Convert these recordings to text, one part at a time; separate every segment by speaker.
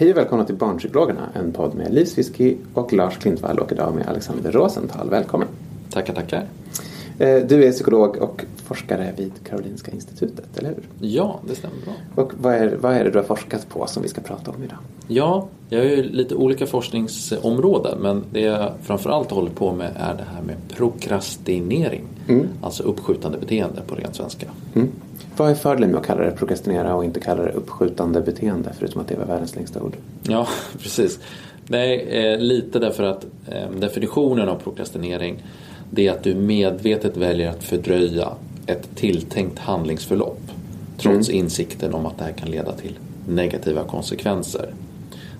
Speaker 1: Hej och välkomna till Barnpsykologerna, en podd med Liv Sviski och Lars Klintvall och idag med Alexander Rosenthal. Välkommen!
Speaker 2: Tackar, tackar.
Speaker 1: Eh, Du är psykolog och forskare vid Karolinska institutet, eller hur?
Speaker 2: Ja, det stämmer bra.
Speaker 1: Och vad är, vad är det du har forskat på som vi ska prata om idag?
Speaker 2: Ja, jag har ju lite olika forskningsområden men det jag framförallt håller på med är det här med prokrastinering. Alltså uppskjutande beteende på ren svenska.
Speaker 1: Mm. Vad är fördelen med att kalla det prokrastinera och inte kalla det uppskjutande beteende, förutom att det var världens längsta ord?
Speaker 2: Ja, precis. Nej, eh, lite därför att eh, definitionen av prokrastinering det är att du medvetet väljer att fördröja ett tilltänkt handlingsförlopp trots insikten om att det här kan leda till negativa konsekvenser.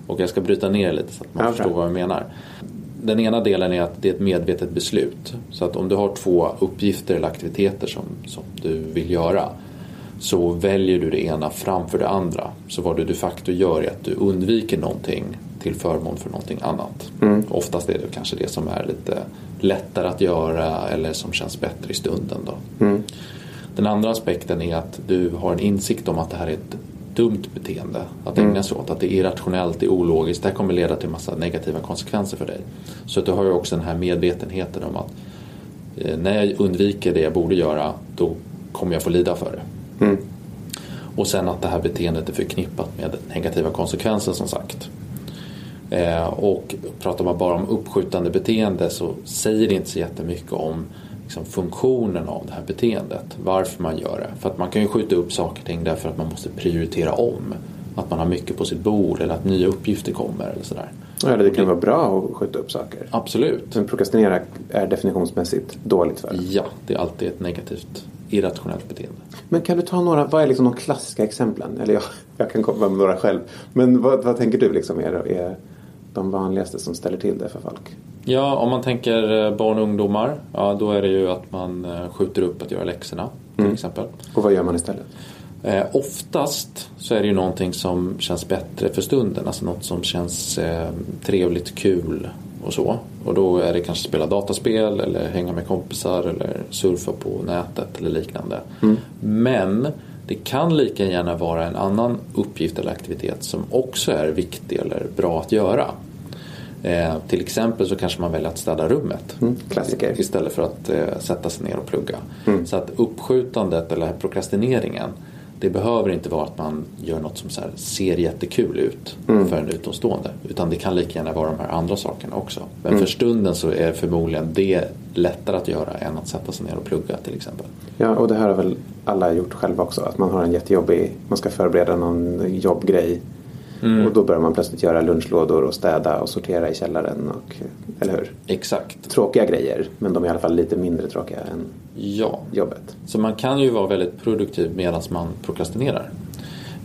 Speaker 2: Och jag ska bryta ner lite så att man
Speaker 1: Ja,
Speaker 2: förstår vad jag menar. Den ena delen är att det är ett medvetet beslut. Så att om du har två uppgifter eller aktiviteter som, som du vill göra så väljer du det ena framför det andra. Så vad du de facto gör är att du undviker någonting till förmån för någonting annat. Oftast är det kanske det som är lite lättare att göra eller som känns bättre i stunden. Då. Den andra aspekten är att du har en insikt om att det här är ett dumt beteende att ägna sig åt. Att det är irrationellt, det är ologiskt, det här kommer leda till massa negativa konsekvenser för dig. Så att du har ju också den här medvetenheten om att eh, när jag undviker det jag borde göra då kommer jag få lida för det. Och sen att det här beteendet är förknippat med negativa konsekvenser som sagt. Eh, och pratar man bara om uppskjutande beteende så säger det inte så jättemycket om liksom, funktionen av det här beteendet. Varför man gör det. För att man kan ju skjuta upp saker och ting därför att man måste prioritera om. Att man har mycket på sitt bord eller att nya uppgifter kommer eller sådär.
Speaker 1: Eller det kan vara bra att skjuta upp saker.
Speaker 2: Absolut.
Speaker 1: Men prokrastinera är definitionsmässigt dåligt för.
Speaker 2: Ja, det är alltid ett negativt irrationellt beteende.
Speaker 1: Men kan du ta några, vad är liksom de klassiska exemplen? Eller jag, jag kan komma med några själv. Men vad, vad tänker du liksom är, är de vanligaste som ställer till det för folk?
Speaker 2: Ja, om man tänker eh, barn och ungdomar, ja, då är det ju att man eh, skjuter upp att göra läxorna till exempel.
Speaker 1: Och vad gör man istället?
Speaker 2: Eh, oftast så är det ju någonting som känns bättre för stunden, alltså något som känns eh, trevligt, kul och så. Och då är det kanske spela dataspel eller hänga med kompisar eller surfa på nätet eller liknande. Men det kan lika gärna vara en annan uppgift eller aktivitet som också är viktig eller bra att göra. Eh, till exempel så kanske man väljer att städa rummet.
Speaker 1: klassiker.
Speaker 2: Istället för att eh, sätta sig ner och plugga. Så att uppskjutandet eller prokrastineringen det behöver inte vara att man gör något som så ser jättekul ut för en utomstående. Utan det kan lika gärna vara de här andra sakerna också. Men för stunden så är förmodligen det lättare att göra än att sätta sig ner och plugga till exempel.
Speaker 1: Ja, och det här har väl alla gjort själva också. Att man har en jättejobbig, man ska förbereda någon jobbgrej. Och då börjar man plötsligt göra lunchlådor och städa och sortera i källaren. Och, eller hur?
Speaker 2: Exakt.
Speaker 1: Tråkiga grejer, men de är i alla fall lite mindre tråkiga än
Speaker 2: Ja.
Speaker 1: jobbet.
Speaker 2: Så man kan ju vara väldigt produktiv medan man prokrastinerar.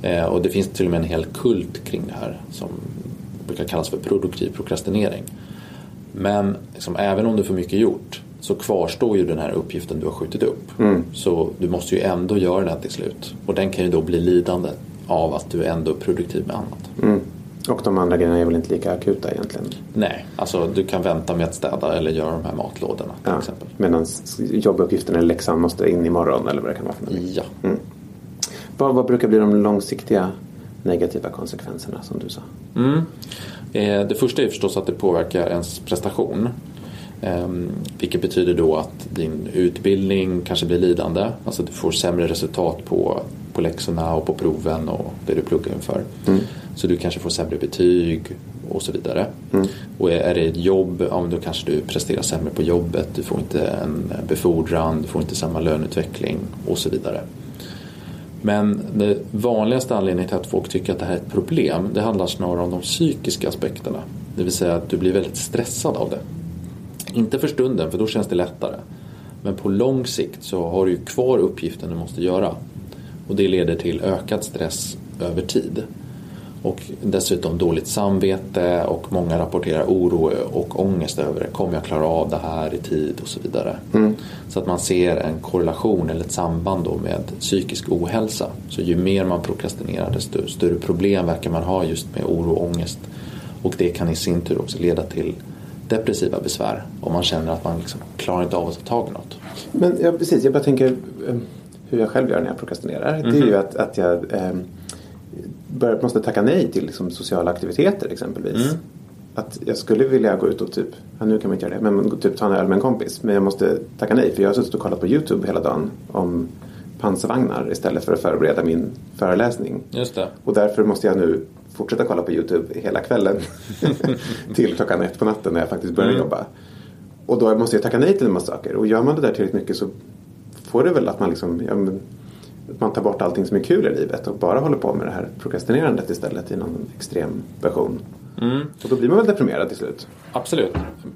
Speaker 2: Eh, och det finns till och med en hel kult kring det här som brukar kallas för produktiv prokrastinering. Men liksom, även om du får mycket gjort så kvarstår ju den här uppgiften du har skjutit upp. Så du måste ju ändå göra den till slut. Och den kan ju då bli lidande av att du ändå är produktiv med annat.
Speaker 1: Mm. Och de andra grejerna är väl inte lika akuta egentligen.
Speaker 2: Nej, alltså du kan vänta med att städa eller göra de här matlådorna till
Speaker 1: Ja.
Speaker 2: exempel.
Speaker 1: Medan jobbuppgiften eller läxan måste in imorgon eller vad det kan vara för någonting.
Speaker 2: Ja.
Speaker 1: Vad, vad brukar bli de långsiktiga negativa konsekvenserna som du sa?
Speaker 2: Mm. Eh, Det första är förstås att det påverkar ens prestation. Ehm, Vilket betyder då att din utbildning kanske blir lidande. Alltså du får sämre resultat på, på läxorna och på proven och det du pluggar inför. Så du kanske får sämre betyg och så vidare. Och är det ett jobb, ja, men då kanske du presterar sämre på jobbet. Du får inte en befordran, du får inte samma löneutveckling och så vidare. Men den vanligaste anledningen till att folk tycker att det här är ett problem det handlar snarare om de psykiska aspekterna. Det vill säga att du blir väldigt stressad av det. Inte för stunden för då känns det lättare. Men på lång sikt så har du ju kvar uppgiften du måste göra. Och det leder till ökad stress över tid. Och dessutom dåligt samvete och många rapporterar oro och ångest över det. Kommer jag klara av det här i tid och så vidare. Så att man ser en korrelation eller ett samband då med psykisk ohälsa. Så ju mer man prokrastinerar desto större problem verkar man ha just med oro och ångest. Och det kan i sin tur också leda till depressiva besvär om man känner att man liksom klarar inte av att ta tag i något.
Speaker 1: Men ja, precis, jag bara tänker eh, hur jag själv gör när jag prokrastinerar. Det är ju att, att jag... Eh, bör, måste tacka nej till liksom, sociala aktiviteter exempelvis.
Speaker 2: Mm.
Speaker 1: Att jag skulle vilja gå ut och typ, ja, nu kan man inte göra det, men typ ta en öl med en kompis. Men jag måste tacka nej för jag har suttit och kollat på YouTube hela dagen om pansarvagnar istället för att förbereda min föreläsning.
Speaker 2: Just det.
Speaker 1: Och därför måste jag nu fortsätta kolla på YouTube hela kvällen till klockan ett på natten när jag faktiskt börjar
Speaker 2: Mm.
Speaker 1: jobba. Och då måste jag tacka nej till en massa saker. Och gör man det där tillräckligt mycket så får det väl att man liksom, ja, men, man tar bort allting som är kul i livet och bara håller på med det här prokrastinerandet istället i någon extrem version.
Speaker 2: Mm.
Speaker 1: Och då blir man väl deprimerad till slut.
Speaker 2: Absolut.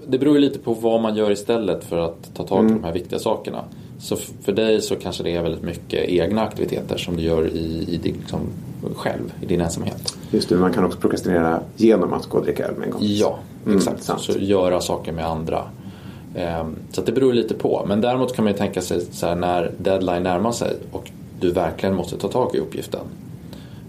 Speaker 2: Det beror ju lite på vad man gör istället för att ta tag i
Speaker 1: Mm.
Speaker 2: de här viktiga sakerna. Så för dig så kanske det är väldigt mycket egna aktiviteter som du gör i, i din, liksom, själv, i din ensamhet.
Speaker 1: Just det, man kan också prokrastinera genom att gå och dricka öl med en kompis.
Speaker 2: Ja,
Speaker 1: Mm,
Speaker 2: exakt.
Speaker 1: sant.
Speaker 2: så göra saker med andra. Ehm, så det beror lite på. Men däremot kan man ju tänka sig så här, när deadline närmar sig och du verkligen måste ta tag i uppgiften.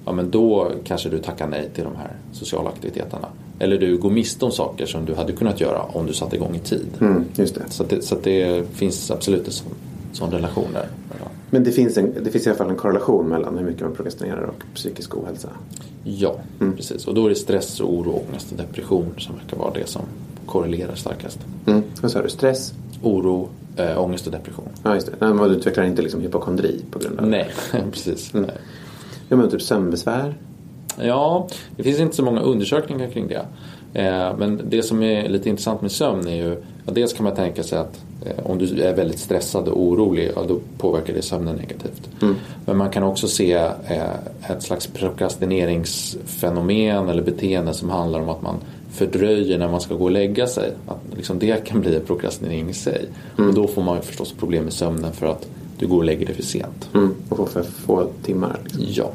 Speaker 2: Ja men då kanske du tackar nej till de här sociala aktiviteterna. Eller du går miste om saker som du hade kunnat göra om du satte igång i tid.
Speaker 1: Mm, just det.
Speaker 2: Så, det, så det finns absolut en sån, sån relation där.
Speaker 1: Men det finns, en, det finns i alla fall en korrelation mellan hur mycket man prokrastinerar och psykisk ohälsa.
Speaker 2: Ja,
Speaker 1: Mm.
Speaker 2: precis. Och då är det stress, och oro, ångest och depression som verkar vara det som korrelerar starkast.
Speaker 1: Mm. Vad sa du? Stress?
Speaker 2: Oro, äh, ångest och depression.
Speaker 1: Ja, just det. Nej, men du utvecklar inte liksom hypokondri på grund av
Speaker 2: Nej, precis.
Speaker 1: Mm.
Speaker 2: Nej.
Speaker 1: Ja, men typ sömnbesvär?
Speaker 2: Ja, det finns inte så många undersökningar kring det. Eh, men det som är lite intressant med sömn är ju att dels kan man tänka sig att eh, om du är väldigt stressad och orolig, ja, då påverkar det sömnen negativt.
Speaker 1: Mm.
Speaker 2: Men man kan också se eh, ett slags prokrastineringsfenomen eller beteende som handlar om att man fördröjer när man ska gå och lägga sig. Att liksom det kan bli en prokrastinering i sig. Och då får man ju förstås problem med sömnen för att du går och lägger dig för sent.
Speaker 1: Mm. Och få för få timmar. Liksom.
Speaker 2: Ja.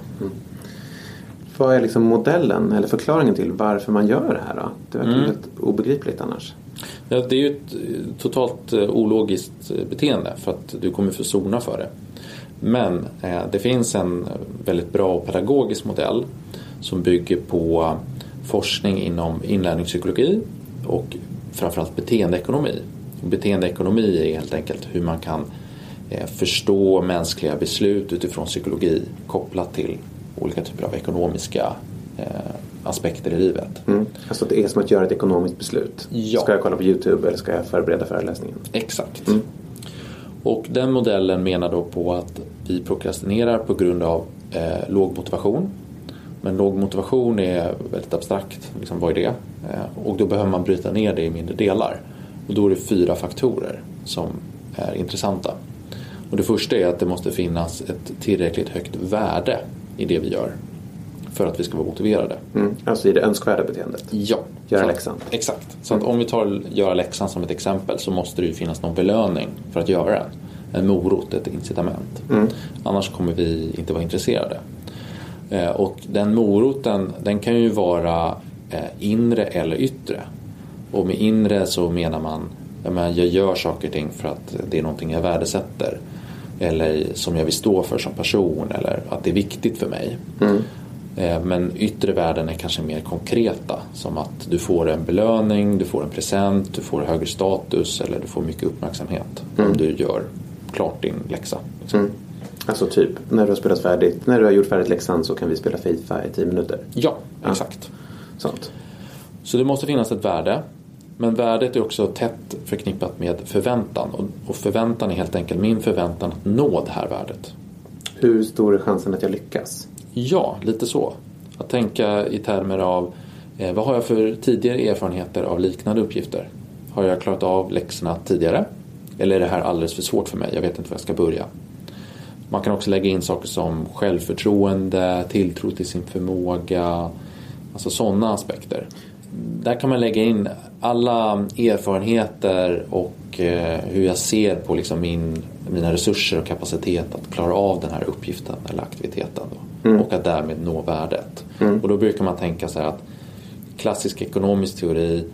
Speaker 1: Vad är liksom modellen eller förklaringen till varför man gör det här då? Det verkar
Speaker 2: Mm.
Speaker 1: helt obegripligt annars.
Speaker 2: Ja, det är ju ett eh, totalt eh, ologiskt eh, beteende för att du kommer få sona för det. Men eh, det finns en väldigt bra pedagogisk modell som bygger på forskning inom inlärningspsykologi och framförallt beteendeekonomi. Beteendeekonomi är helt enkelt hur man kan eh, förstå mänskliga beslut utifrån psykologi kopplat till olika typer av ekonomiska eh, aspekter i livet.
Speaker 1: Mm. Alltså det är som att göra ett ekonomiskt beslut.
Speaker 2: Ja.
Speaker 1: Ska jag kolla på YouTube eller ska jag förbereda föreläsningen?
Speaker 2: Exakt.
Speaker 1: Mm.
Speaker 2: Och den modellen menar då på att vi prokrastinerar på grund av eh, låg motivation. Men låg motivation är väldigt abstrakt. Liksom, vad är det? Eh, och då behöver man bryta ner det i mindre delar. Och då är det fyra faktorer som är intressanta. Och det första är att det måste finnas ett tillräckligt högt värde i det vi gör. För att vi ska vara motiverade.
Speaker 1: Mm. Alltså i det önskvärda beteendet.
Speaker 2: Ja.
Speaker 1: Göra
Speaker 2: att-
Speaker 1: läxan.
Speaker 2: Exakt. Så att om vi tar göra läxan som ett exempel så måste det ju finnas någon belöning för att göra den. En morot, ett incitament.
Speaker 1: Mm.
Speaker 2: Annars kommer vi inte vara intresserade. Eh, Och den moroten den kan ju vara eh, inre eller yttre. Och med inre så menar man jag, gör saker och ting för att det är någonting jag värdesätter. Eller som jag vill stå för som person eller att det är viktigt för mig.
Speaker 1: Mm.
Speaker 2: Eh, Men yttre värden är kanske mer konkreta. Som att du får en belöning, du får en present, du får högre status eller du får mycket uppmärksamhet om du gör klart din läxa. liksom.
Speaker 1: Mm. Alltså typ när du har spelat färdigt, när du har gjort färdigt läxan så kan vi spela Fifa i 10 minuter.
Speaker 2: Ja,
Speaker 1: Ja.
Speaker 2: exakt.
Speaker 1: Sånt.
Speaker 2: Så det måste finnas ett värde. Men värdet är också tätt förknippat med förväntan. Och- Och förväntan är helt enkelt min förväntan att nå det här värdet.
Speaker 1: Hur stor är chansen att jag lyckas?
Speaker 2: Ja, lite så. Att tänka i termer av eh, vad har jag för tidigare erfarenheter av liknande uppgifter? Har jag klarat av läxorna tidigare? Eller är det här alldeles för svårt för mig? Jag vet inte var jag ska börja. Man kan också lägga in saker som självförtroende, tilltro till sin förmåga. Alltså sådana aspekter. Där kan man lägga in alla erfarenheter och eh, hur jag ser på liksom min, mina resurser och kapacitet att klara av den här uppgiften eller aktiviteten. Då. Och att därmed nå värdet. Och då brukar man tänka så här att klassisk ekonomisk teori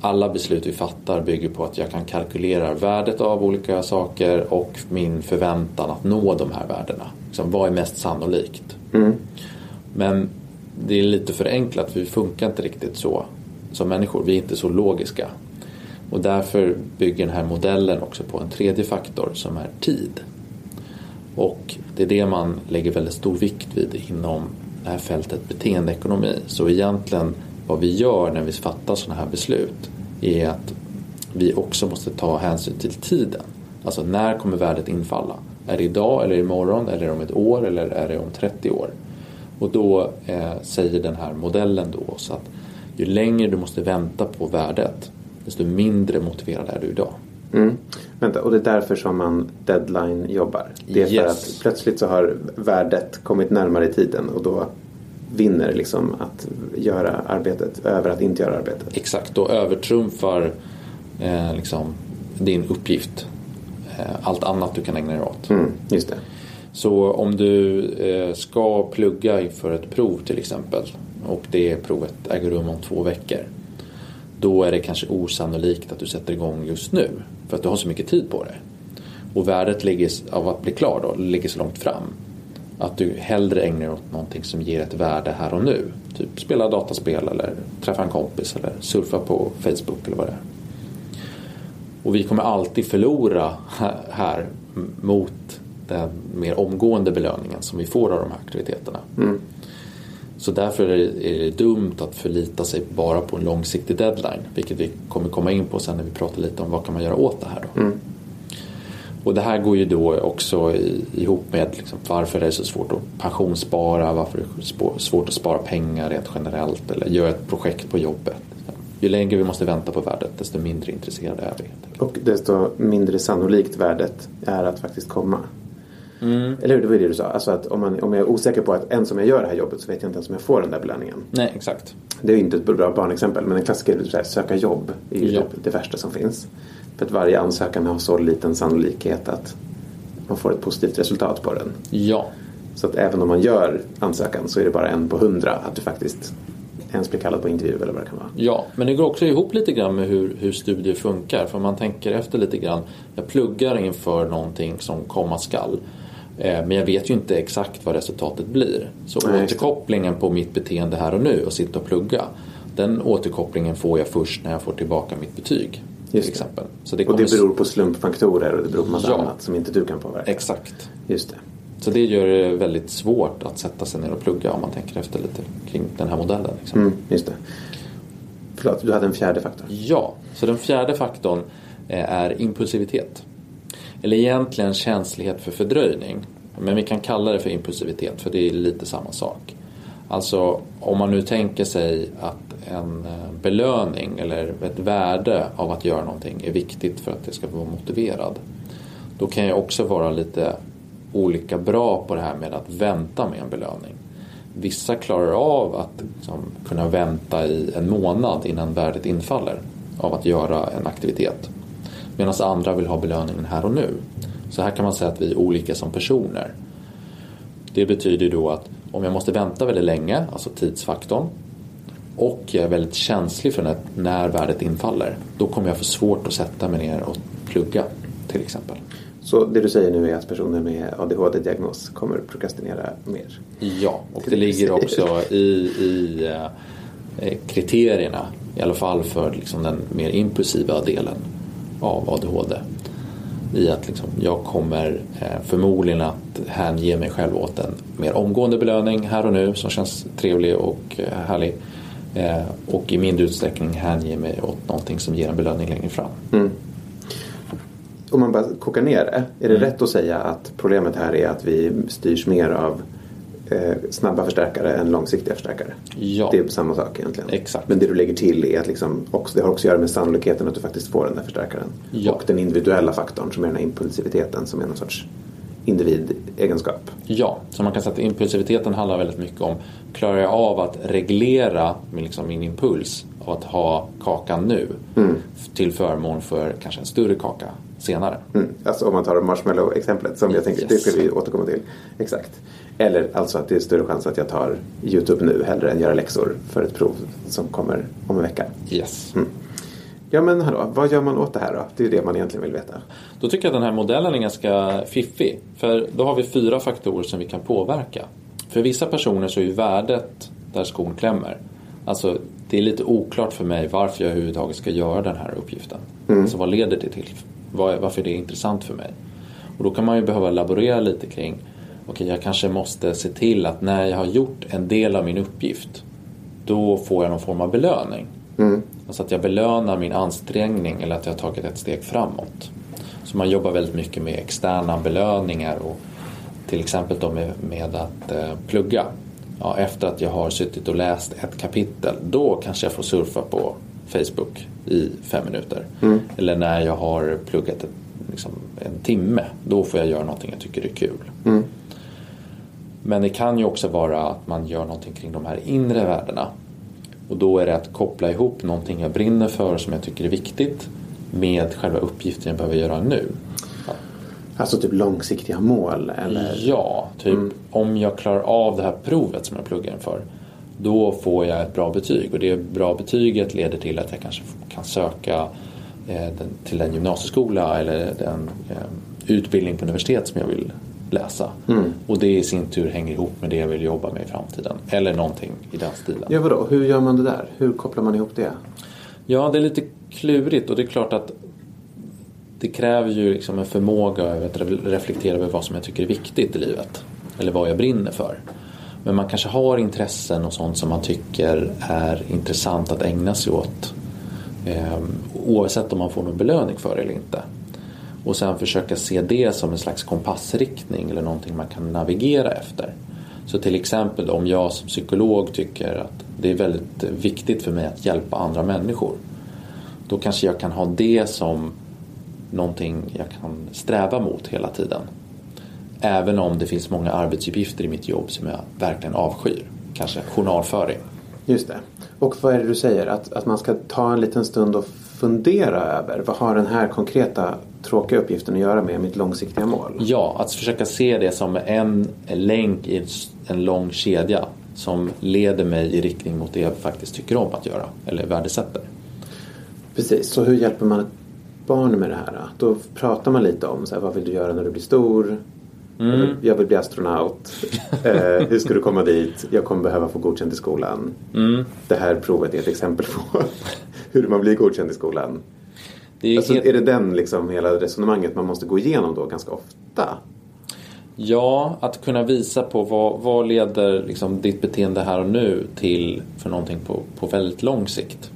Speaker 2: alla beslut vi fattar bygger på att jag kan kalkylera värdet av olika saker och min förväntan att nå de här värdena. Liksom, vad är mest sannolikt?
Speaker 1: Mm.
Speaker 2: Men det är lite förenklat för vi funkar inte riktigt så som människor. Vi är inte så logiska. Och därför bygger den här modellen också på en tredje faktor som är tid. Och det är det man lägger väldigt stor vikt vid inom det här fältet beteendeekonomi. Så egentligen vad vi gör när vi fattar sådana här beslut är att vi också måste ta hänsyn till tiden. Alltså när kommer värdet infalla? Är det idag eller imorgon eller om ett år eller är det om 30 år? Och då eh, säger den här modellen då så att ju längre du måste vänta på värdet desto mindre motiverad är du idag.
Speaker 1: Mm. Vänta, och det är därför som man deadline jobbar? Det är för
Speaker 2: Yes.
Speaker 1: att plötsligt så har värdet kommit närmare i tiden och då vinner liksom att göra arbetet över att inte göra arbetet.
Speaker 2: Exakt, då övertrumfar eh, liksom, din uppgift eh, allt annat du kan ägna dig åt.
Speaker 1: Mm, just det.
Speaker 2: Så om du eh, ska plugga inför ett prov till exempel och det provet äger rum om två veckor. Då är det kanske osannolikt att du sätter igång just nu för att du har så mycket tid på dig. Och värdet ligger, av att bli klar då, ligger så långt fram. Att du hellre ägnar dig åt någonting som ger ett värde här och nu. Typ spela dataspel eller träffa en kompis eller surfa på Facebook eller vad det är. Och vi kommer alltid förlora här- mot den mer omgående belöningen som vi får av de här aktiviteterna. Så därför är det, är det dumt att förlita sig bara på en långsiktig deadline. Vilket vi kommer komma in på sen när vi pratar lite om vad kan man göra åt det här då. Och det här går ju då också ihop med liksom varför det är så svårt att pensionsspara, varför det är svårt att spara pengar rent generellt eller göra ett projekt på jobbet. Ju längre vi måste vänta på värdet desto mindre intresserade är vi.
Speaker 1: Och desto mindre sannolikt värdet är att faktiskt komma. Eller hur? Det var det du sa. Alltså att om, man, om jag är osäker på att ens om jag gör det här jobbet så vet jag inte ens om jag får den där belöningen.
Speaker 2: Nej, exakt.
Speaker 1: Det är ju inte ett bra barnexempel men en klassiker är här, söka jobb är ju
Speaker 2: Ja.
Speaker 1: det värsta som finns. För att varje ansökan har så liten sannolikhet att man får ett positivt resultat på den.
Speaker 2: Ja,
Speaker 1: Så att även om man gör ansökan så är det bara en på hundra att du faktiskt ens blir kallad på intervju eller vad det kan vara.
Speaker 2: Ja, men det går också ihop lite grann med hur, hur studier funkar. För man tänker efter lite grann. Jag pluggar inför någonting som komma skall. Eh, Men jag vet ju inte exakt vad resultatet blir. Så
Speaker 1: Nej,
Speaker 2: återkopplingen på mitt beteende här och nu och sitta och plugga. Den återkopplingen får jag först när jag får tillbaka mitt betyg. Till
Speaker 1: Just det.
Speaker 2: exempel. Så det
Speaker 1: Och det beror på slumpfaktorer och det beror på massa
Speaker 2: Ja.
Speaker 1: annat som inte du kan påverka.
Speaker 2: Exakt.
Speaker 1: Just det.
Speaker 2: Så det gör det väldigt svårt att sätta sig ner och plugga om man tänker efter lite kring den här modellen. Liksom.
Speaker 1: Mm, just det. Förlåt, du hade en fjärde faktor.
Speaker 2: Ja, så den fjärde faktorn eh, är impulsivitet. Eller egentligen känslighet för fördröjning. Men vi kan kalla det för impulsivitet för det är lite samma sak. Alltså om man nu tänker sig att en eh, belöning eller ett värde av att göra någonting är viktigt för att det ska vara motiverad. Då kan jag också vara lite olika bra på det här med att vänta med en belöning. Vissa klarar av att liksom, kunna vänta i en månad innan värdet infaller av att göra en aktivitet. Medan andra vill ha belöningen här och nu. Så här kan man säga att vi är olika som personer. Det betyder då att om jag måste vänta väldigt länge, alltså tidsfaktorn, och jag är väldigt känslig för när, när värdet infaller, då kommer jag få svårt att sätta mig ner och plugga till exempel.
Speaker 1: Så det du säger nu är att personer med ADHD-diagnos kommer att prokrastinera mer?
Speaker 2: Ja, och det ligger också i, i eh, kriterierna, i alla fall för liksom den mer impulsiva delen av ADHD. I att liksom jag kommer eh, förmodligen att hänge mig själv åt en mer omgående belöning här och nu som känns trevlig och eh, härlig. Eh, och i mindre utsträckning hänge mig åt någonting som ger en belöning längre fram.
Speaker 1: Om man bara kokar ner det, är det
Speaker 2: Mm.
Speaker 1: rätt att säga att problemet här är att vi styrs mer av eh, snabba förstärkare än långsiktiga förstärkare?
Speaker 2: Ja.
Speaker 1: Det är samma sak egentligen.
Speaker 2: Exakt.
Speaker 1: Men det du lägger till är att liksom också, det har också att göra med sannolikheten att du faktiskt får den där förstärkaren.
Speaker 2: Ja.
Speaker 1: Och den individuella faktorn som är den här impulsiviteten som är någon sorts individegenskap.
Speaker 2: Ja, så man kan säga att impulsiviteten handlar väldigt mycket om klarar jag av att reglera min, liksom, min impuls av att ha kakan nu till förmån för kanske en större kaka senare.
Speaker 1: Mm. Alltså om man tar marshmallow-exemplet som jag tänker, det
Speaker 2: Yes.
Speaker 1: ska vi återkomma till. Exakt. Eller alltså att det är större chans att jag tar YouTube nu hellre än göra läxor för ett prov som kommer om en vecka.
Speaker 2: Yes.
Speaker 1: Ja men hallå, vad gör man åt det här då? Det är ju det man egentligen vill veta.
Speaker 2: Då tycker jag att den här modellen är ganska fiffig. För då har vi fyra faktorer som vi kan påverka. För vissa personer så är ju värdet där skon klämmer. Alltså det är lite oklart för mig varför jag överhuvudtaget ska göra den här uppgiften. Alltså vad leder det till? Var- Varför är det intressant för mig? Och då kan man ju behöva laborera lite kring okej jag kanske måste se till att när jag har gjort en del av min uppgift då får jag någon form av belöning.
Speaker 1: Mm.
Speaker 2: Alltså att jag belönar min ansträngning eller att jag har tagit ett steg framåt. Så man jobbar väldigt mycket med externa belöningar och till exempel då med, med att eh, plugga. Ja, efter att jag har suttit och läst ett kapitel då kanske jag får surfa på Facebook i fem minuter.
Speaker 1: Mm.
Speaker 2: Eller när jag har pluggat ett, liksom, en timme då får jag göra någonting jag tycker är kul.
Speaker 1: Mm.
Speaker 2: Men det kan ju också vara att man gör någonting kring de här inre värdena. Och då är det att koppla ihop någonting jag brinner för som jag tycker är viktigt med själva uppgiften jag behöver göra nu.
Speaker 1: Alltså typ långsiktiga mål eller?
Speaker 2: Ja, typ om jag klarar av det här provet som jag pluggar inför då får jag ett bra betyg och det bra betyget leder till att jag kanske kan söka eh, den, till en gymnasieskola eller den eh, utbildning på universitet som jag vill läsa.
Speaker 1: Mm.
Speaker 2: Och det i sin tur hänger ihop med det jag vill jobba med i framtiden. Eller någonting i den stilen.
Speaker 1: Ja vadå, hur gör man det där? Hur kopplar man ihop det?
Speaker 2: Ja, det är lite klurigt och det är klart att det kräver ju liksom en förmåga över att re- reflektera över vad som jag tycker är viktigt i livet. Eller vad jag brinner för. Men man kanske har intressen och sånt som man tycker är intressant att ägna sig åt. Eh, oavsett om man får någon belöning för det eller inte. Och sen försöka se det som en slags kompassriktning eller någonting man kan navigera efter. Så till exempel om jag som psykolog tycker att det är väldigt viktigt för mig att hjälpa andra människor. Då kanske jag kan ha det som någonting jag kan sträva mot hela tiden. Även om det finns många arbetsuppgifter i mitt jobb som jag verkligen avskyr. Kanske journalföring.
Speaker 1: Just det. Och vad är det du säger? Att, att man ska ta en liten stund och fundera över vad har den här konkreta tråkiga uppgiften att göra med mitt långsiktiga mål?
Speaker 2: Ja, att försöka se det som en länk i en lång kedja som leder mig i riktning mot det jag faktiskt tycker om att göra eller värdesätter.
Speaker 1: Precis, så hur hjälper man ett barn med det här? Då, pratar man lite om så här, vad vill du göra när du blir stor?
Speaker 2: Mm.
Speaker 1: Jag vill bli astronaut. eh, hur ska du komma dit? Jag kommer behöva få godkänt i skolan.
Speaker 2: Mm.
Speaker 1: Det här provet är ett exempel på hur man blir godkänd i skolan.
Speaker 2: Det är
Speaker 1: Alltså,
Speaker 2: helt...
Speaker 1: Är det den liksom hela resonemanget man måste gå igenom då ganska ofta?
Speaker 2: Ja, att kunna visa på vad, vad leder liksom ditt beteende här och nu till för någonting på, på väldigt lång sikt.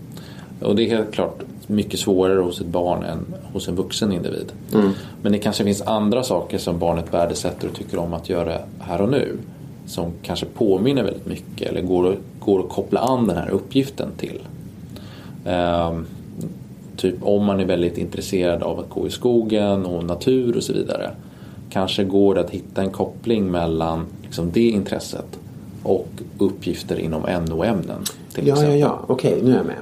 Speaker 2: Och det är helt klart mycket svårare hos ett barn än hos en vuxen individ. Men det kanske finns andra saker som barnet värdesätter och tycker om att göra här och nu. Som kanske påminner väldigt mycket eller går, att- går att koppla an den här uppgiften till. Ehm, typ om man är väldigt intresserad av att gå i skogen och natur och så vidare. Kanske går det att hitta en koppling mellan liksom, det intresset och uppgifter inom NO-ämnen.
Speaker 1: Ja, ja, ja. Okej, nu är jag med.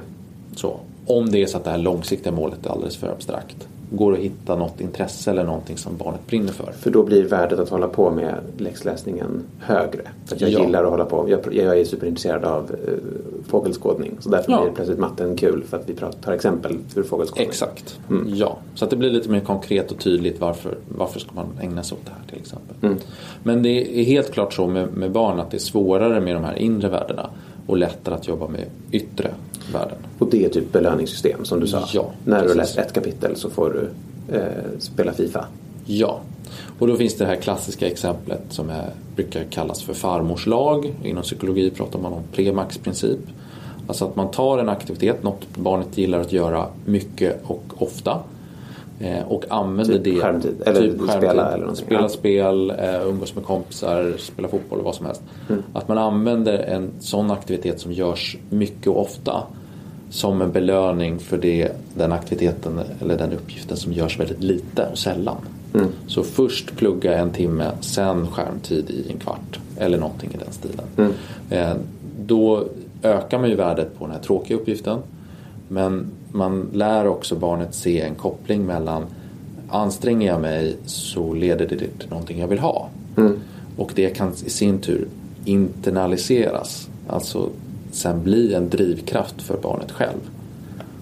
Speaker 2: Så, om det är så att det här långsiktiga målet är alldeles för abstrakt. Går det att hitta något intresse eller någonting som barnet brinner för?
Speaker 1: För då blir värdet att hålla på med läxläsningen högre. För att jag
Speaker 2: Ja.
Speaker 1: gillar att hålla på. Jag, jag är superintresserad av uh, fågelskådning. Så därför
Speaker 2: Ja.
Speaker 1: blir plötsligt matten kul för att vi pratar, tar exempel ur fågelskådning.
Speaker 2: Exakt,
Speaker 1: Mm.
Speaker 2: ja. Så att det blir lite mer konkret och tydligt varför, varför ska man ägna sig åt det här till exempel.
Speaker 1: Mm.
Speaker 2: Men det är helt klart så med, med barn att det är svårare med de här inre värdena och lättare att jobba med yttre värden.
Speaker 1: Och det är typ belöningssystem som du sa.
Speaker 2: Ja,
Speaker 1: När du
Speaker 2: precis.
Speaker 1: läst ett kapitel så får du eh, spela Fifa.
Speaker 2: Ja, och då finns det här klassiska exemplet som är, brukar kallas för farmors lag. Inom psykologi pratar man om premaxprincip. Alltså att man tar en aktivitet, något barnet gillar att göra mycket och ofta. Eh, Och använder
Speaker 1: Typ
Speaker 2: det.
Speaker 1: skärmtid, eller spela eller någonting,
Speaker 2: Spela spel, eh, umgås med kompisar, spela fotboll och vad som helst.
Speaker 1: Mm.
Speaker 2: Att man använder en sån aktivitet som görs mycket och ofta som en belöning för det, den aktiviteten eller den uppgiften som görs väldigt lite och sällan.
Speaker 1: Mm.
Speaker 2: Så först plugga en timme, sen skärmtid i en kvart eller någonting i den stilen.
Speaker 1: Mm.
Speaker 2: Eh, då ökar man ju värdet på den här tråkiga uppgiften. Men man lär också barnet se en koppling mellan anstränger jag mig så leder det till någonting jag vill ha.
Speaker 1: Mm.
Speaker 2: Och det kan i sin tur internaliseras. Alltså sen bli en drivkraft för barnet själv.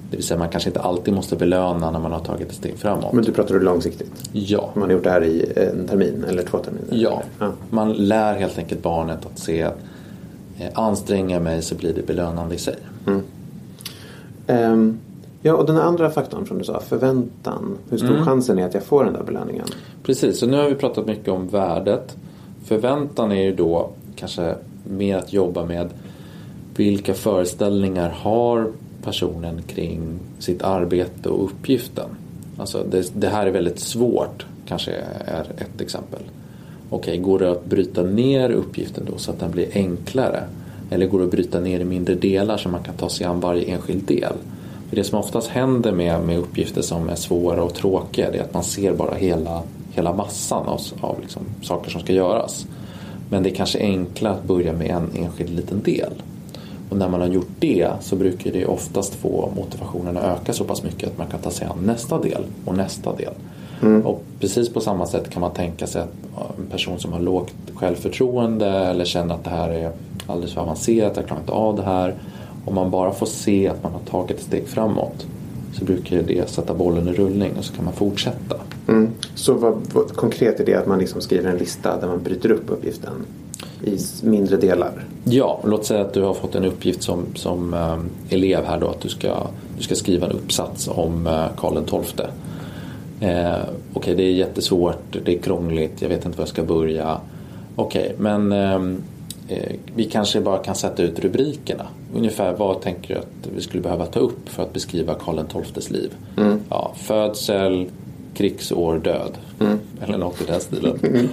Speaker 2: Det vill säga man kanske inte alltid måste belöna när man har tagit ett steg framåt.
Speaker 1: Men du pratar du långsiktigt?
Speaker 2: Ja.
Speaker 1: Man har gjort det här i en termin eller två terminer?
Speaker 2: Ja.
Speaker 1: eller?
Speaker 2: Man lär helt enkelt barnet att se att eh, anstränger jag mig så blir det belönande i sig.
Speaker 1: Ehm, ja, och den andra faktorn som du sa, förväntan. Hur stor
Speaker 2: Mm.
Speaker 1: chansen är att jag får den där belöningen?
Speaker 2: Precis, så nu har vi pratat mycket om värdet. förväntan är ju då kanske mer att jobba med vilka föreställningar har personen kring sitt arbete och uppgiften. Alltså det, det här är väldigt svårt, kanske är ett exempel. Okej, går det att bryta ner uppgiften då så att den blir enklare? Eller går det att bryta ner i mindre delar så man kan ta sig an varje enskild del? Det som oftast händer med, med uppgifter som är svåra och tråkiga det är att man ser bara hela, hela massan av, av liksom saker som ska göras. Men det är kanske enklare att börja med en enskild liten del. Och när man har gjort det så brukar det oftast få motivationen att öka så pass mycket att man kan ta sig an nästa del och nästa del. Mm. Och precis på samma sätt kan man tänka sig att en person som har lågt självförtroende eller känner att det här är alldeles för avancerat, jag klarar inte av det här. Om man bara får se att man har tagit ett steg framåt så brukar det sätta bollen i rullning och så kan man fortsätta.
Speaker 1: Mm. Så vad, vad, konkret är det att man liksom skriver en lista där man bryter upp uppgiften i mindre delar?
Speaker 2: Ja, låt säga att du har fått en uppgift som, som um, elev här då att du ska, du ska skriva en uppsats om uh, Karl XII. Eh, Okej, okay, det är jättesvårt, det är krångligt, jag vet inte var jag ska börja. Okej, okay, men ehm, eh, vi kanske bara kan sätta ut rubrikerna. Ungefär vad tänker du att vi skulle behöva ta upp för att beskriva Karl XIIs liv? Mm. Ja, födsel, krigsår, död. Mm. Eller något i den stilen.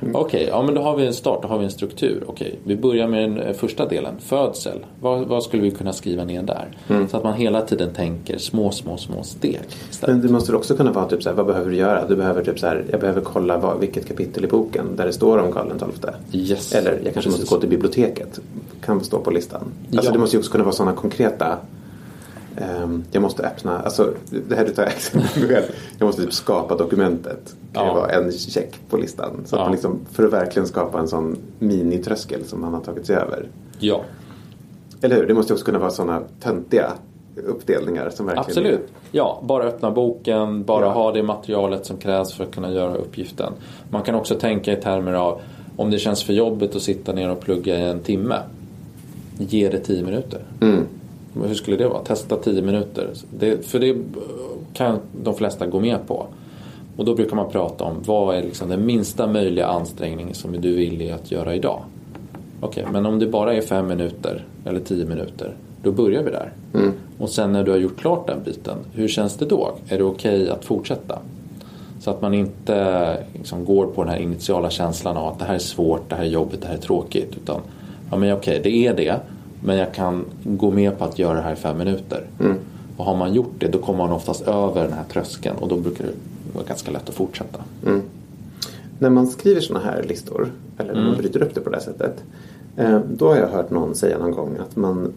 Speaker 2: Mm. Okej, okay, ja men då har vi en start, då har vi en struktur. Okej, okay, vi börjar med den eh, första delen, födsel. Vad, vad skulle vi kunna skriva ner där? Mm. Så att man hela tiden tänker små, små, små steg.
Speaker 1: Istället. Men det måste också kunna vara typ så här, vad behöver du göra? Du behöver typ så här, jag behöver kolla vad, vilket kapitel i boken där det står om Karl XII.
Speaker 2: Yes.
Speaker 1: Eller jag kanske Precis. måste gå till biblioteket. Kan stå på listan. Alltså ja. det måste ju också kunna vara sådana konkreta jag måste öppna, alltså det här du tar exempel själv. Jag måste typ skapa dokumentet. Det kan ja. vara en check på listan. Så ja. att man liksom, för att verkligen skapa en sån minitröskel som man har tagit sig över.
Speaker 2: Ja.
Speaker 1: Eller hur? Det måste också kunna vara sådana töntiga uppdelningar som verkligen
Speaker 2: Absolut. Är... Ja, bara öppna boken, bara ja. ha det materialet som krävs för att kunna göra uppgiften. Man kan också tänka i termer av om det känns för jobbigt att sitta ner och plugga i en timme. Ge det tio minuter. Mm. Hur skulle det vara? Testa 10 minuter. Det, för det kan de flesta gå med på. Och då brukar man prata om vad är liksom den minsta möjliga ansträngning som du är villig att göra idag. Okej, okay, men om det bara är 5 minuter eller 10 minuter. Då börjar vi där. Mm. Och sen när du har gjort klart den biten. Hur känns det då? Är det okej okay att fortsätta? Så att man inte liksom går på den här initiala känslan av att det här är svårt, det här är jobbigt, det här är tråkigt. Utan ja men okej, okay, det är det. Men jag kan gå med på att göra det här i fem minuter. Mm. Och har man gjort det då kommer man oftast över den här tröskeln och då brukar det vara ganska lätt att fortsätta. Mm.
Speaker 1: När man skriver sådana här listor, eller när man mm. bryter upp det på det här sättet. Eh, då har jag hört någon säga någon gång att man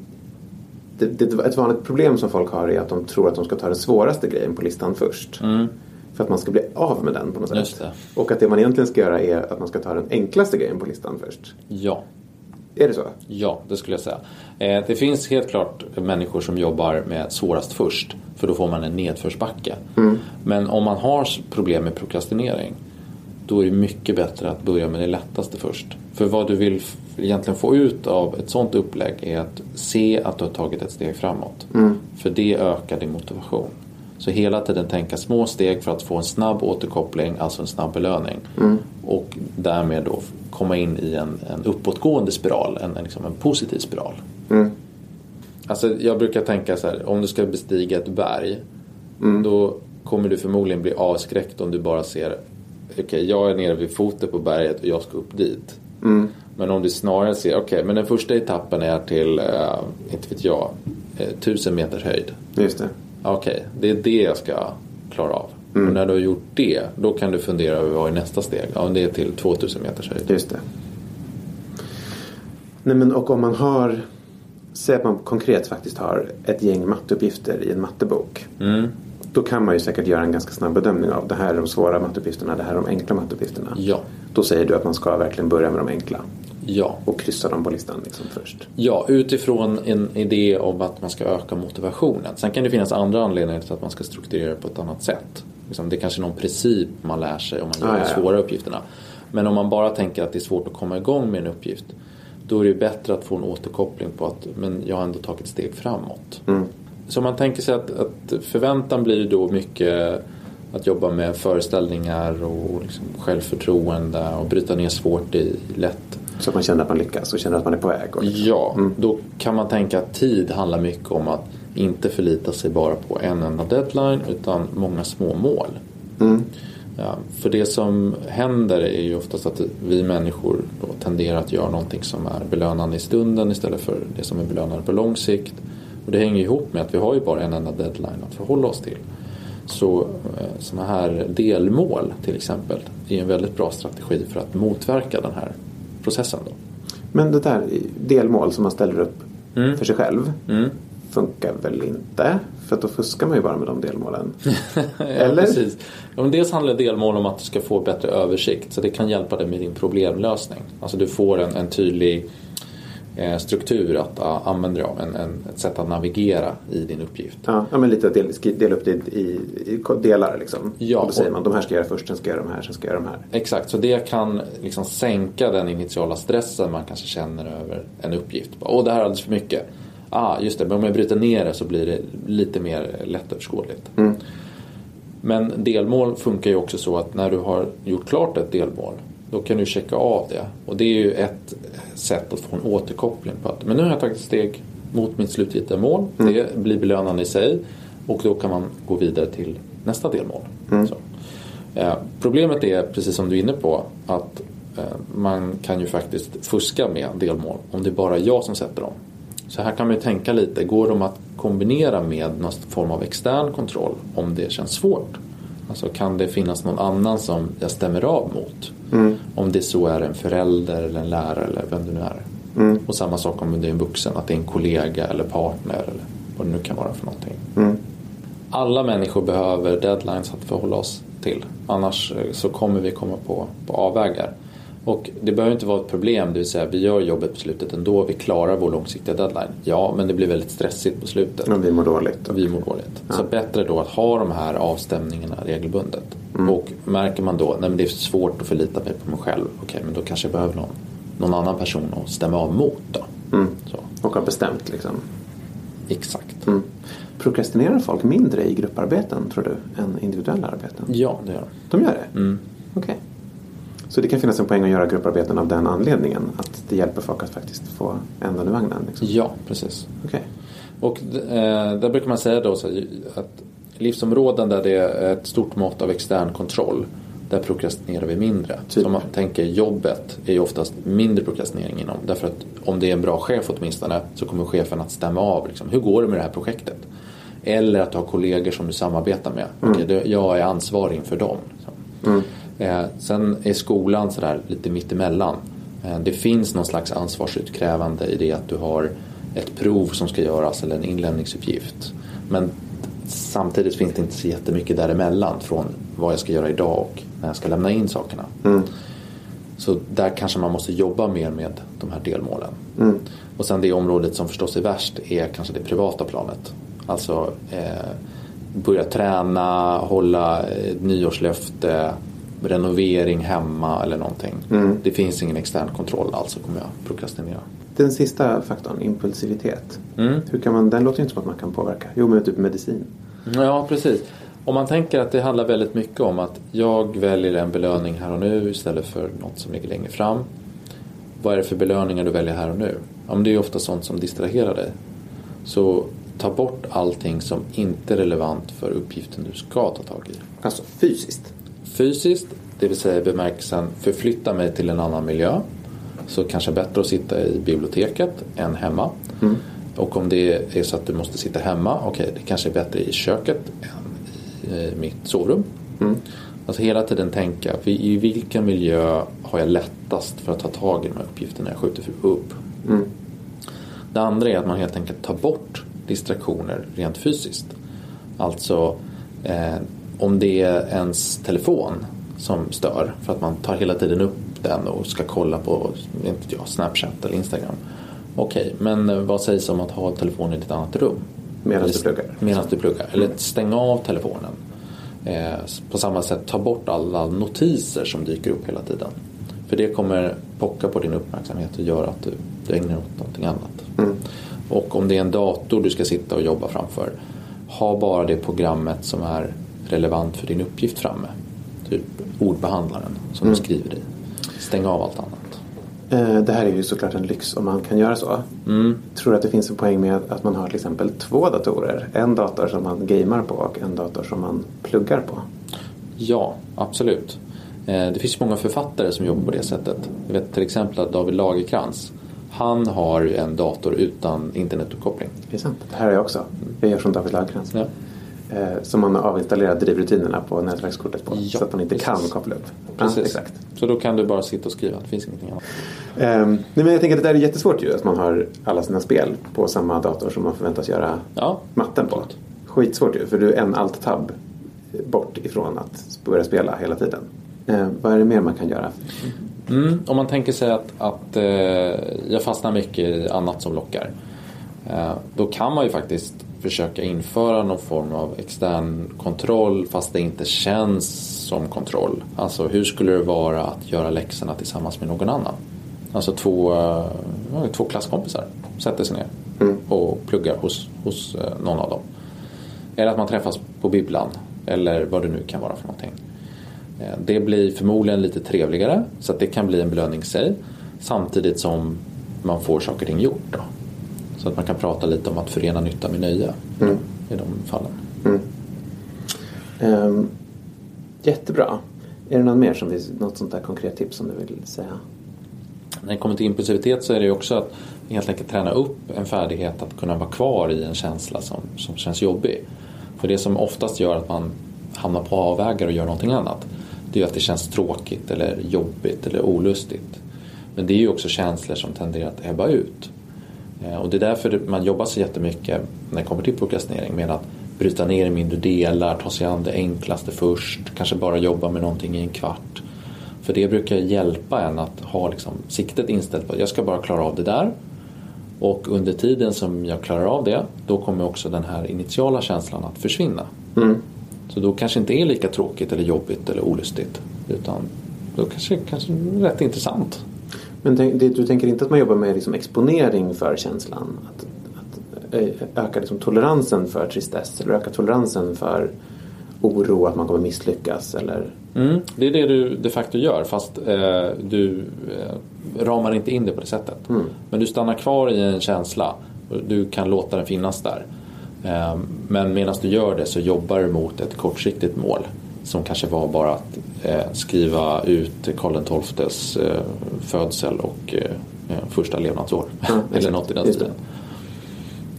Speaker 1: det, det, ett vanligt problem som folk har är att de tror att de ska ta den svåraste grejen på listan först. Mm. För att man ska bli av med den på något sätt. Och att det man egentligen ska göra är att man ska ta den enklaste grejen på listan först.
Speaker 2: Ja.
Speaker 1: Är det så?
Speaker 2: Ja, det skulle jag säga. Eh, det finns helt klart människor som jobbar med svårast först. För då får man en nedförsbacke. Mm. Men om man har problem med prokrastinering. Då är det mycket bättre att börja med det lättaste först. För vad du vill egentligen få ut av ett sånt upplägg är att se att du har tagit ett steg framåt. Mm. För det ökar din motivation. Så hela tiden tänka små steg för att få en snabb återkoppling, alltså en snabb belöning. Mm. Och därmed då komma in i en, en uppåtgående spiral, en, en, liksom en positiv spiral. Mm. Alltså jag brukar tänka så här, om du ska bestiga ett berg mm. då kommer du förmodligen bli avskräckt om du bara ser okej okay, jag är nere vid foten på berget och jag ska upp dit. Mm. Men om du snarare ser, okej okay, men den första etappen är till, uh, inte vet jag, uh, tusen meters höjd.
Speaker 1: Just det.
Speaker 2: Okej, okay, det är det jag ska klara av. Mm. Och när du har gjort det, då kan du fundera över vad är nästa steg? Ja, det är till 2000 meters höjd.
Speaker 1: Just det. Nej, men och om man har, säg att man konkret faktiskt har ett gäng matteuppgifter i en mattebok. Mm. Då kan man ju säkert göra en ganska snabb bedömning av det här är de svåra matteuppgifterna, det här är de enkla matteuppgifterna.
Speaker 2: Ja.
Speaker 1: Då säger du att man ska verkligen börja med de enkla.
Speaker 2: Ja.
Speaker 1: Och kryssa dem på listan liksom först.
Speaker 2: Ja, utifrån en idé om att man ska öka motivationen. Sen kan det finnas andra anledningar till att man ska strukturera på ett annat sätt. Liksom, det är kanske någon princip man lär sig om man gör ah, de svåra ja. uppgifterna. Men om man bara tänker att det är svårt att komma igång med en uppgift. Då är det bättre att få en återkoppling på att men jag har ändå tagit ett steg framåt. Mm. Så man tänker sig att, att förväntan blir då mycket att jobba med föreställningar och liksom självförtroende och bryta ner svårt i lätt.
Speaker 1: Så att man känner att man lyckas och känner att man är på väg. Och liksom.
Speaker 2: Ja, då kan man tänka att tid handlar mycket om att inte förlita sig bara på en enda deadline utan många små mål. Ja, för det som händer är ju oftast att vi människor tenderar att göra någonting som är belönande i stunden istället för det som är belönande på lång sikt. Och det hänger ihop med att vi har ju bara en enda deadline att förhålla oss till. Så eh, sådana här delmål till exempel är en väldigt bra strategi för att motverka den här processen. Då.
Speaker 1: Men det där delmål som man ställer upp
Speaker 2: Mm.
Speaker 1: för sig själv
Speaker 2: Mm.
Speaker 1: funkar väl inte? För att då fuskar man ju bara med de delmålen.
Speaker 2: Ja,
Speaker 1: Eller?
Speaker 2: Precis. Dels handlar delmål om att du ska få bättre översikt så det kan hjälpa dig med din problemlösning. Alltså du får en, en tydlig struktur att uh, använda dig av, en, en, ett sätt att navigera i din uppgift.
Speaker 1: Ja, men lite att del, dela upp det i, i, delar liksom.
Speaker 2: Ja,
Speaker 1: och då säger
Speaker 2: och-
Speaker 1: man de här ska jag göra först, sen ska jag göra de här, sen ska jag göra de här.
Speaker 2: Exakt, så det kan liksom sänka den initiala stressen man kanske känner över en uppgift. Åh, det här är alldeles för mycket. Ah, just det, men om jag bryter ner det så blir det lite mer lättöverskådligt. Men delmål funkar ju också så att när du har gjort klart ett delmål då kan du checka av det. Och det är ju ett sätt att få en återkoppling på att men nu har jag tagit ett steg mot mitt slutgiltiga mål. Det blir belönande i sig och då kan man gå vidare till nästa delmål. Så. Eh, problemet är, precis som du är inne på, att eh, man kan ju faktiskt fuska med delmål om det är bara jag som sätter dem. Så här kan man ju tänka lite, går de att kombinera med någon form av extern kontroll om det känns svårt? Alltså kan det finnas någon annan som jag stämmer av mot? Om det så är en förälder eller en lärare eller vem det nu är. Och samma sak om det är en vuxen, att det är en kollega eller partner eller vad det nu kan vara för någonting. Alla människor behöver deadlines att förhålla oss till. Annars eh, så kommer vi komma på, på avvägar. Och det behöver inte vara ett problem, det vill säga vi gör jobbet på slutet ändå, vi klarar vår långsiktiga deadline. Ja, men det blir väldigt stressigt på slutet.
Speaker 1: Och vi mår dåligt.
Speaker 2: Och vi mår dåligt. Så bättre då att ha de här avstämningarna regelbundet. Och märker man då, nej men det är svårt att förlita mig på mig själv. Okej, men då kanske jag behöver någon, någon annan person att stämma av mot då. Så,
Speaker 1: Och har bestämt liksom.
Speaker 2: exakt.
Speaker 1: Mm. Prokrastinerar folk mindre i grupparbeten tror du än individuella arbeten?
Speaker 2: Ja, det gör det.
Speaker 1: De gör det?
Speaker 2: Mm.
Speaker 1: Okej. Så det kan finnas en poäng att göra grupparbeten av den anledningen? Att det hjälper folk att faktiskt få ändan i vagnen? Liksom.
Speaker 2: Ja, precis.
Speaker 1: Okej.
Speaker 2: Och eh, där brukar man säga då så att livsområden där det är ett stort mått av extern kontroll där prokrastinerar vi mindre.
Speaker 1: Typ.
Speaker 2: Så om man tänker jobbet är ju oftast mindre prokrastinering inom. Därför att om det är en bra chef åtminstone så kommer chefen att stämma av. Liksom, hur går det med det här projektet? Eller att du har kollegor som du samarbetar med. Okej, det- jag är ansvarig inför dem. Liksom. Eh, sen är skolan sådär lite mittemellan. Eh, det finns någon slags ansvarsutkrävande i det att du har ett prov som ska göras eller en inlämningsuppgift. Men samtidigt finns det inte så jättemycket däremellan från vad jag ska göra idag och när jag ska lämna in sakerna. Så där kanske man måste jobba mer med de här delmålen. Och sen det området som förstås är värst är kanske det privata planet. Alltså eh, börja träna, hålla eh, nyårslöfte, renovering hemma eller någonting. Det finns ingen extern kontroll, alltså kommer jag prokrastinera.
Speaker 1: Den sista faktorn, impulsivitet.
Speaker 2: Mm.
Speaker 1: Hur kan man, den låter ju inte som att man kan påverka. Jo, men typ medicin.
Speaker 2: Ja, precis. Om man tänker att det handlar väldigt mycket om att jag väljer en belöning här och nu istället för något som ligger längre fram. Vad är det för belöningar du väljer här och nu? Ja, men det är ju ofta sånt som distraherar dig. Så ta bort allting som inte är relevant för uppgiften du ska ta tag i.
Speaker 1: Alltså fysiskt.
Speaker 2: Fysiskt, det vill säga i bemärkelsen förflytta mig till en annan miljö. Så kanske bättre att sitta i biblioteket än hemma. Och om det är så att du måste sitta hemma, okej det kanske är bättre i köket än i mitt sovrum. Alltså hela tiden tänka, i vilken miljö har jag lättast för att ta tag i de här uppgifterna jag skjuter upp? Det andra är att man helt enkelt tar bort distraktioner rent fysiskt. Alltså eh, om det är ens telefon som stör för att man tar hela tiden upp den och ska kolla på inte jag, Snapchat eller Instagram. Okej, men eh, vad sägs om att ha telefonen i ett annat rum?
Speaker 1: Medan du pluggar.
Speaker 2: Medan du pluggar. Eller stänga av telefonen. Eh, på samma sätt ta bort alla notiser som dyker upp hela tiden. För det kommer pocka på din uppmärksamhet och göra att du, du ägnar åt någonting annat. Och om det är en dator du ska sitta och jobba framför. Ha bara det programmet som är relevant för din uppgift framme. Typ ordbehandlaren som
Speaker 1: Mm.
Speaker 2: du skriver i. Stäng av allt annat.
Speaker 1: Eh, Det här är ju såklart en lyx om man kan göra så.
Speaker 2: Mm.
Speaker 1: Tror du att det finns en poäng med att man har till exempel två datorer? En dator som man gamer på och en dator som man pluggar på.
Speaker 2: Ja, absolut. Eh, Det finns många författare som jobbar på det sättet. Jag vet till exempel att David Lagerkrans han har en dator utan internetuppkoppling.
Speaker 1: Det är sant. Det här är jag också. Jag gör som David Lagercrantz.
Speaker 2: Ja.
Speaker 1: Eh, Som man har avinstallerat drivrutinerna på nätverkskortet på.
Speaker 2: Ja,
Speaker 1: så att man inte
Speaker 2: precis.
Speaker 1: kan koppla upp.
Speaker 2: Precis.
Speaker 1: Ja, exakt.
Speaker 2: Så då kan du bara sitta och skriva, det finns ingenting annat.
Speaker 1: Ehm, nej, men jag tänker att det där är jättesvårt ju. Att man har alla sina spel på samma dator som man förväntas göra
Speaker 2: Ja,
Speaker 1: matten på. Skitsvårt ju. För du är en alt-tab bort ifrån att börja spela hela tiden. Eh, vad är det mer man kan göra?
Speaker 2: Mm, om man tänker sig att, att eh, jag fastnar mycket i annat som lockar. Eh, då kan man ju faktiskt försöka införa någon form av extern kontroll fast det inte känns som kontroll. Alltså hur skulle det vara att göra läxorna tillsammans med någon annan? Alltså två, eh, två klasskompisar sätter sig ner och pluggar hos, hos eh, någon av dem. Eller att man träffas på bibblan eller vad det nu kan vara för någonting. Eh, Det blir förmodligen lite trevligare så att det kan bli en belöning i sig. Samtidigt som man får saker och ting gjort. Då. Så att man kan prata lite om att förena nytta med nöje i de fallen.
Speaker 1: Ehm, jättebra. Är det något mer som vi, något sånt där konkret tips som du vill säga?
Speaker 2: När det kommer till impulsivitet så är det ju också att helt enkelt träna upp en färdighet att kunna vara kvar i en känsla som, som känns jobbig. För det som oftast gör att man hamnar på avvägar och gör någonting annat det är ju att det känns tråkigt eller jobbigt eller olustigt. Men det är ju också känslor som tenderar att ebba ut. Eh, Och det är därför man jobbar så jättemycket när det kommer till prokrastinering med att bryta ner i mindre delar, ta sig an det enklaste först, kanske bara jobba med någonting i en kvart. För det brukar hjälpa en att ha liksom siktet inställt på att jag ska bara klara av det där. Och under tiden som jag klarar av det, då kommer också den här initiala känslan att försvinna. Så då kanske inte är lika tråkigt eller jobbigt eller olustigt. Utan då kanske kanske rätt intressant.
Speaker 1: Men tänk, det, du tänker inte att man jobbar med liksom exponering för känslan? Att, att eh, öka liksom toleransen för tristess eller öka toleransen för oro att man kommer misslyckas eller?
Speaker 2: Mm, det är det du de facto gör fast eh, du eh, ramar inte in det på det sättet. Men du stannar kvar i en känsla. och Du kan låta den finnas där. Eh, men medan du gör det så jobbar du mot ett kortsiktigt mål. Som kanske var bara att skriva ut Karl XIIs eh, födsel och eh, eh, första levnadsår. Eller
Speaker 1: exakt.
Speaker 2: något i den stilen.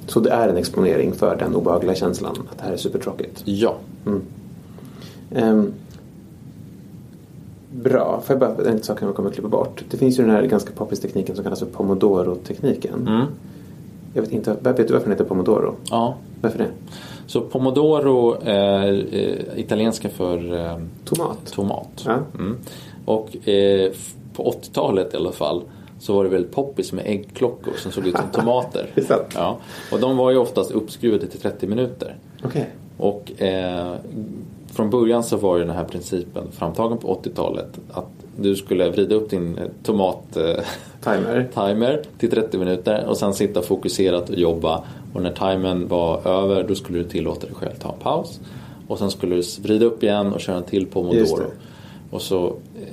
Speaker 1: Så det är en exponering för den obehagliga känslan att det här är supertråkigt?
Speaker 2: Ja.
Speaker 1: Ehm, bra, får jag bara en sak jag kommer att klippa bort. Det finns ju den här ganska poppis tekniken som kallas för pomodoro-tekniken.
Speaker 2: Mm.
Speaker 1: Jag vet inte, vet du varför den heter pomodoro?
Speaker 2: ja.
Speaker 1: Varför det?
Speaker 2: Så pomodoro är eh, italienska för eh,
Speaker 1: Tomat?
Speaker 2: tomat.
Speaker 1: Ja.
Speaker 2: Mm. Och eh, på 80-talet i alla fall så var det väldigt poppis med äggklockor som såg ut som tomater. Ja. Och de var ju oftast uppskruvade till 30 minuter.
Speaker 1: Okej.
Speaker 2: Och eh, från början så var ju den här principen framtagen på 80-talet att du skulle vrida upp din eh, tomat eh,
Speaker 1: Timer.
Speaker 2: timer till 30 minuter och sen sitta fokuserat och jobba. Och när timern var över då skulle du tillåta dig själv ta en paus. Och sen skulle du vrida upp igen och köra en till pomodoro. Och så eh,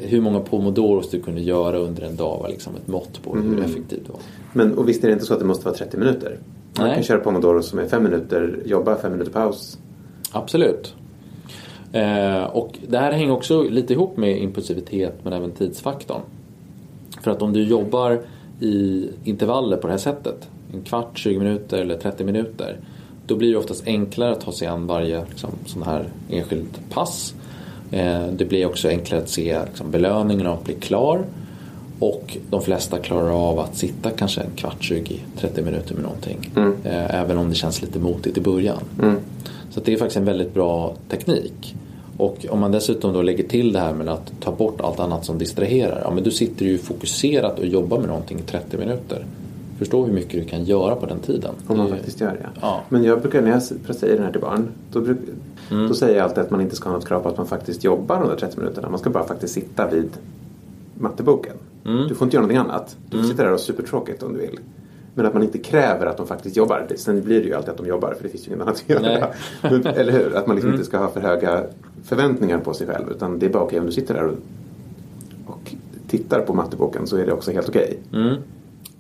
Speaker 2: hur många pomodoros du kunde göra under en dag var liksom ett mått på
Speaker 1: Mm.
Speaker 2: hur effektivt det var.
Speaker 1: Men och visst är det inte så att det måste vara 30 minuter? Man
Speaker 2: Nej.
Speaker 1: kan köra pomodoro som är 5 minuter, jobba 5 minuter paus.
Speaker 2: Absolut. Eh, och det här hänger också lite ihop med impulsivitet men även tidsfaktorn. För att om du jobbar i intervaller på det här sättet, en kvart, 20 minuter eller 30 minuter, då blir det oftast enklare att ta sig an varje liksom, sån här enskilt pass. Eh, det blir också enklare att se liksom, belöningen av att bli klar. Och de flesta klarar av att sitta kanske en kvart, 20, 30 minuter med någonting. Eh, även om det känns lite motigt i början. Så det är faktiskt en väldigt bra teknik. Och om man dessutom då lägger till det här med att ta bort allt annat som distraherar. Ja men du sitter ju fokuserat och jobbar med någonting i 30 minuter. Förstå hur mycket du kan göra på den tiden.
Speaker 1: Om man faktiskt gör det.
Speaker 2: Ja.
Speaker 1: Men jag brukar, när jag säger det här till barn, då, bruk,
Speaker 2: Mm.
Speaker 1: då säger jag alltid att man inte ska ha något krav på att man faktiskt jobbar de där 30 minuterna. Man ska bara faktiskt sitta vid matteboken.
Speaker 2: Mm.
Speaker 1: Du får inte göra någonting annat. Du får sitta där och ha supertråkigt om du vill. Men att man inte kräver att de faktiskt jobbar. Sen blir det ju alltid att de jobbar för det finns ju inget annat att göra. Men, eller hur? Att man liksom mm. inte ska ha för höga förväntningar på sig själv. Utan det är bara okej okay, om du sitter där och, och tittar på matteboken så är det också helt okej.
Speaker 2: Okay. Mm.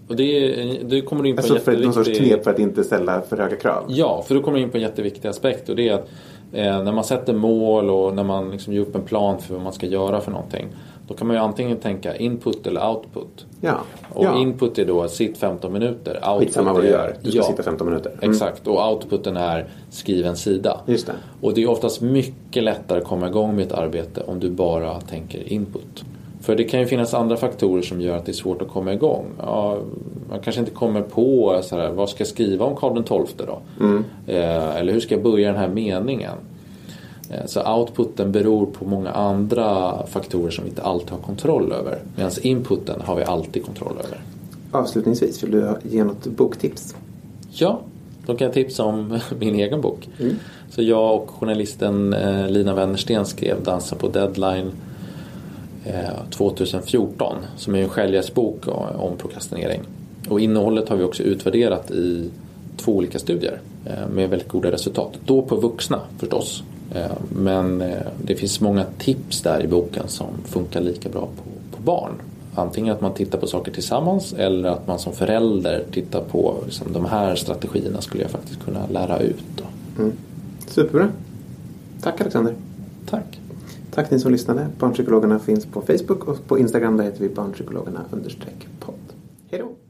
Speaker 2: Och det, det kommer in på
Speaker 1: alltså för någon sorts knep för att inte ställa för höga krav?
Speaker 2: Ja, för då kommer du in på en jätteviktig aspekt och det är att eh, när man sätter mål och när man liksom gör upp en plan för vad man ska göra för någonting. Då kan man ju antingen tänka input eller output.
Speaker 1: Ja.
Speaker 2: Och
Speaker 1: ja.
Speaker 2: input är då sitt 15 minuter.
Speaker 1: Skitsamma vad du gör, du ska ja, sitta 15 minuter.
Speaker 2: Mm. Exakt, och outputen är skriv en sida.
Speaker 1: Just det.
Speaker 2: Och det är oftast mycket lättare att komma igång med ett arbete om du bara tänker input. För det kan ju finnas andra faktorer som gör att det är svårt att komma igång. Ja, man kanske inte kommer på så här, vad ska jag skriva om Karl XII då?
Speaker 1: Mm.
Speaker 2: Eh, eller hur ska jag börja den här meningen? Eh, så outputen beror på många andra faktorer som vi inte alltid har kontroll över. Medan inputen har vi alltid kontroll över.
Speaker 1: Avslutningsvis, vill du ge något boktips?
Speaker 2: Ja, då kan jag tipsa om min egen bok.
Speaker 1: Mm.
Speaker 2: Så jag och journalisten eh, Lina Wennersten skrev Dansa på deadline 2014 som är en självhjälpsbok om prokrastinering. Och innehållet har vi också utvärderat i två olika studier med väldigt goda resultat. Då på vuxna förstås. Eh, men eh, det finns många tips där i boken som funkar lika bra på, på barn. Antingen att man tittar på saker tillsammans eller att man som förälder tittar på liksom, de här strategierna skulle jag faktiskt kunna lära ut.
Speaker 1: Mm. Superbra. Tack Alexander.
Speaker 2: Tack.
Speaker 1: Tack ni som lyssnade. Barnpsykologerna finns på Facebook och på Instagram där heter vi barnpsykologerna understreck podd. Hej då.